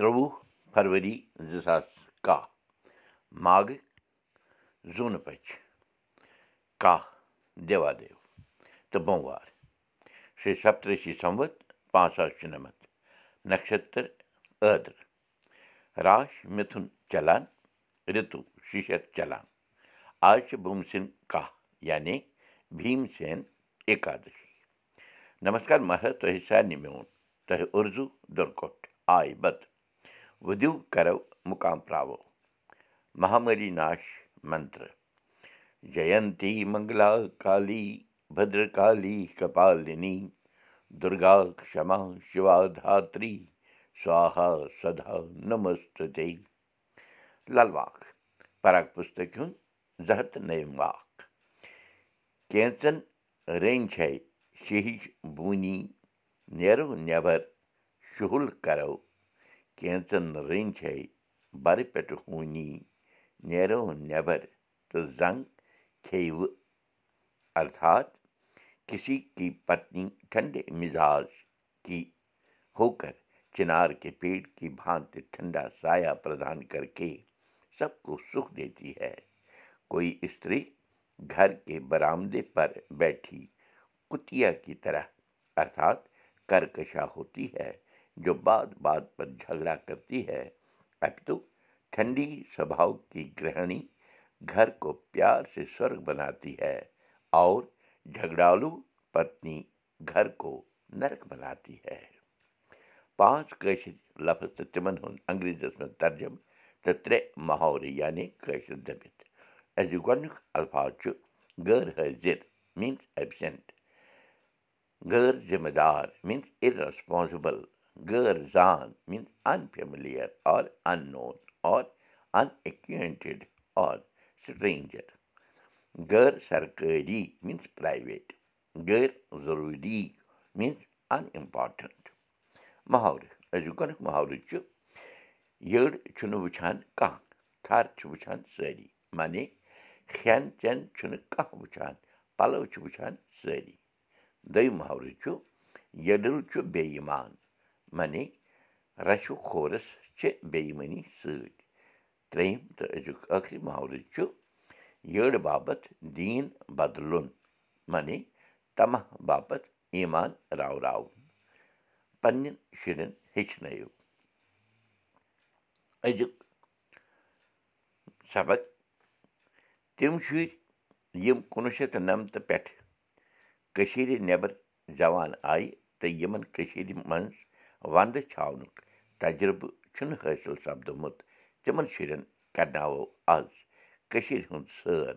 ترٛۆوُہ فرؤری زٕ ساس کاہ ماگہٕ زوٗنہٕ پٔچ کاہ دیوادیو تہٕ بوموار شرٛی سپترشی سموت پانٛژھ ساس شُنَمَتھ نَشتٕر ٲدرٕ راش مِتھُن چلان چلان آز چھِ بُم سِنٛد کاہ یعنی بھیٖم سین ایکادشی نمسکار مہراج تۄہہِ سارنٕے میون تۄہہِ اُردوٗ دُرکوٹ آے بت وُدِو کرو مُقام پراوو مہاملی ناش منتر۔ جینتی منگلا کالی بدرکالی کپالنی۔ دُرگا کما شِوا دھاتری۔ سوہا سدا نمست لل واق۔ پراک پُستک ہُنٛد زٕ ہَتھ نٔیِم واق کینٛژن رٔنۍ کینٛژن چھے بَرٕ پٮ۪ٹھٕ نیرو کی پتنی ٹھنڈے مِزاج کی ہوکر چِنار کی بھانت ٹھنڈا سایہ پردان کر استری گھر کے برآمدے پر بیٹھی کتیا کی طرح ارتھات کرکشا ہوتی ہے جو بات بات پر جھگڑا کرتی ہے اب تو ٹھنڈی سوبھاؤ کی گرہنی گھر کو پیار سے سرگ بناتی ہے اور جھگڑالو پتنی گھر کو نرک بناتی ہے پانٛژھ کٲشِر لفظ تہٕ تِمن ہُنٛد انگریٖزیس منٛز ترجم تہٕ ترٛےٚ محورٕ یعنی کٲشِر دٔپِتھ أزیُک گۄڈنیُک الفاظ چھُ غٲر حٲضِر میٖنٕز ایبسینٹ غٲر زان means unfamiliar are unknown are unacquainted are stranger غٲر سرکٲری میٖنٕز پرٛایویٹ غٲر ضروٗری میٖنٕز ان اِمپاٹنٹ محاورٕ أزیُک محاورٕ چھُ یٔڈ چھُنہٕ وٕچھان کانٛہہ تھر چھِ وٕچھان سٲری معنی کھٮ۪ن چٮ۪ن چھُنہٕ کانٛہہ وٕچھان پَلو چھِ وٕچھان سٲری دوٚیِم محاورٕ چھُ یٔڈٕل چھُ بے یِوان معنی رَچھُ کھورَس چھِ بے یِمٲنی سۭتۍ ترٛیٚیِم تہٕ أزیُک ٲخری محاورٕ چھُ یٔڈ باپتھ دیٖن بدلُن معنی تَماہ باپتھ ایٖمان راوراوُن پنٛنٮ۪ن شُرٮ۪ن ہیٚچھنٲیِو أزیُک سبق تِم شُرۍ یِم کُنوُہ شیٚتھ تہٕ نَمتہٕ پٮ۪ٹھٕ کٔشیٖرِ نٮ۪بر زٮ۪وان آیہِ تہٕ یِمن کٔشیٖرِ منٛز ونٛدٕ چھاونُک تجرُبہٕ چھُنہٕ حٲصِل سپدومُت تِمن شُرٮ۪ن کرناوو آز کٔشیٖرِ ہُنٛد سٲر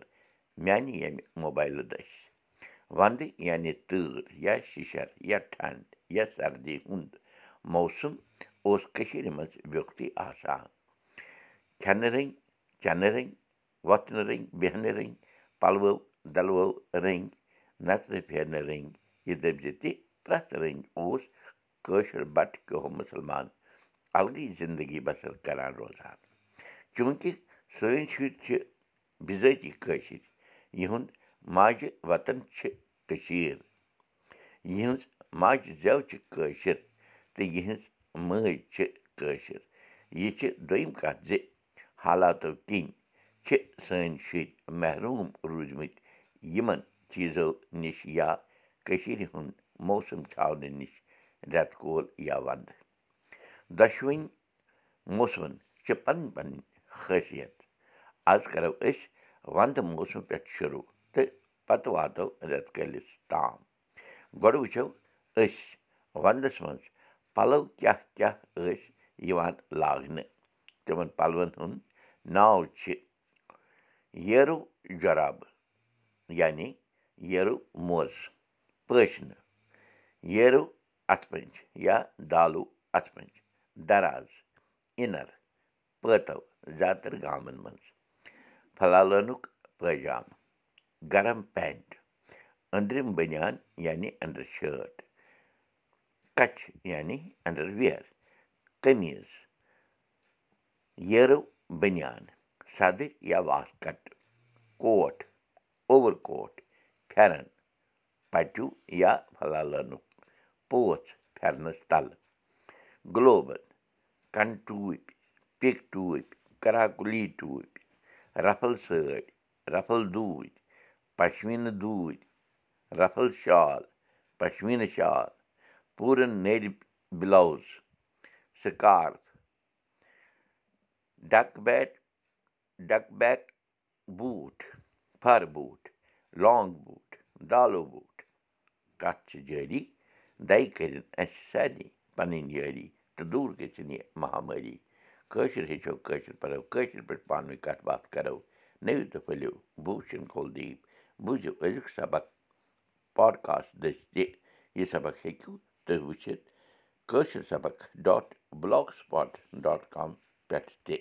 میانہِ ییٚمہِ موبایلہٕ دٔسۍ۔ ونٛدٕ یعنی تۭر یا شِشر یا ٹھنٛڈ یا سردی ہُنٛد موسم اوس کٔشیٖرِ منٛز ویُکھتٕے آسان۔ کھٮ۪نہٕ رٔنٛگۍ چنہٕ رٔنٛگۍ وۄتھنہٕ رٔنٛگۍ بیٚہنہٕ رٔنٛگۍ پَلوو دَلوو رٔنٛگۍ نژنہٕ پھیرنہٕ رٔنٛگۍ یہِ دٔپۍ زِ تہِ پرٛٮ۪تھ رٔنٛگۍ اوس کٲشُر بَٹہٕ کیٚو مُسلمان الگٕے زِندگی بَسر کران روزان۔ چوٗنٛکہِ سٲنۍ شُرۍ چھِ بِزٲتی کٲشِر یِہُنٛد ماجہِ وطن چھِ کٔشیٖر۔ یِہٕنٛز ماجہِ زٮ۪و چھِ کٲشِر تہٕ یِہٕنٛز مٲج چھِ کٲشِر یہِ چھِ دوٚیِم کَتھ زِ حالاتو کِنۍ چھِ سٲنۍ شُرۍ محروٗم روٗدۍمٕتۍ یِمن چیٖزو نِش یا کٔشیٖرِ ہُنٛد موسم چھاونہٕ نِش رٮ۪تہٕ کول یا وَندٕ دۄشوٕنۍ موسمَن چھِ پَنٕنۍ پَنٕنۍ خٲصیت آز کَرو أسۍ وَندٕ موسمہٕ پٮ۪ٹھ شروٗع تہٕ پَتہٕ واتو رٮ۪تہٕ کٲلِس تام گۄڈٕ وٕچھو أسۍ وَندَس منٛز پَلو کیٛاہ کیٛاہ ٲسۍ یِوان لاگنہٕ تِمَن پَلوَن ہُنٛد ناو چھِ ییرو جۄرابہٕ یعنی ییرو موزٕ پٲشنہٕ ییرو اَتھٕ پنٛج یا دالو اَتھٕ پنٛج دَراز اِنَر پٲتو زیادٕ تَر گامَن منٛز پھلالنُک پٲجامہٕ گرم پینٹ أنٛدرِم بٔنیان یعنی اَنڈَر شٲٹ کَچھِ یعنی اَنڈَر وِیَر قمیٖض ییرو بٔنیان سَدٕر یا واس کَٹہٕ کوٹھ اوٚوَر کوٹھ پھٮ۪رَن پَٹِو یا پھلالنُک پوژھ پھٮ۪رنَس تَلہٕ گُلوبَن کَنہٕ ٹوٗپۍ پِک ٹوٗپۍ کَراکُلی ٹوٗپۍ رَفٕل سٲڑۍ رَفٕل دوٗدۍ پَشمیٖنہٕ دوٗدۍ رَفٕل شال پَشمیٖنہٕ شال پوٗرٕ نٔرۍ بٕلاوُز سٕکارف ڈَک بیٹ ڈَک بیک بوٗٹھ فَر بوٗٹھ لانٛگ بوٗٹھ دالو بوٗٹھ کَتھ چھِ جٲری دَے کٔرِنۍ اَسہِ سارنٕے پَنٕنۍ یٲری تہٕ دوٗر گٔژھِنۍ یہِ مہامٲری کٲشِر ہیٚچھو کٲشِر پَرو کٲشِر پٲٹھۍ پانہٕ ؤنۍ کَتھ باتھ کَرو نٔوِو تہٕ پھٔلِو بوٗشَن کولدیٖپ بوٗزِو أزیُک سبق پاڈکاسٹ دٔسۍ تہِ یہِ سبق ہیٚکِو تُہۍ وٕچھِتھ کٲشِر سبق dot blogspot dot com پٮ۪ٹھ تہِ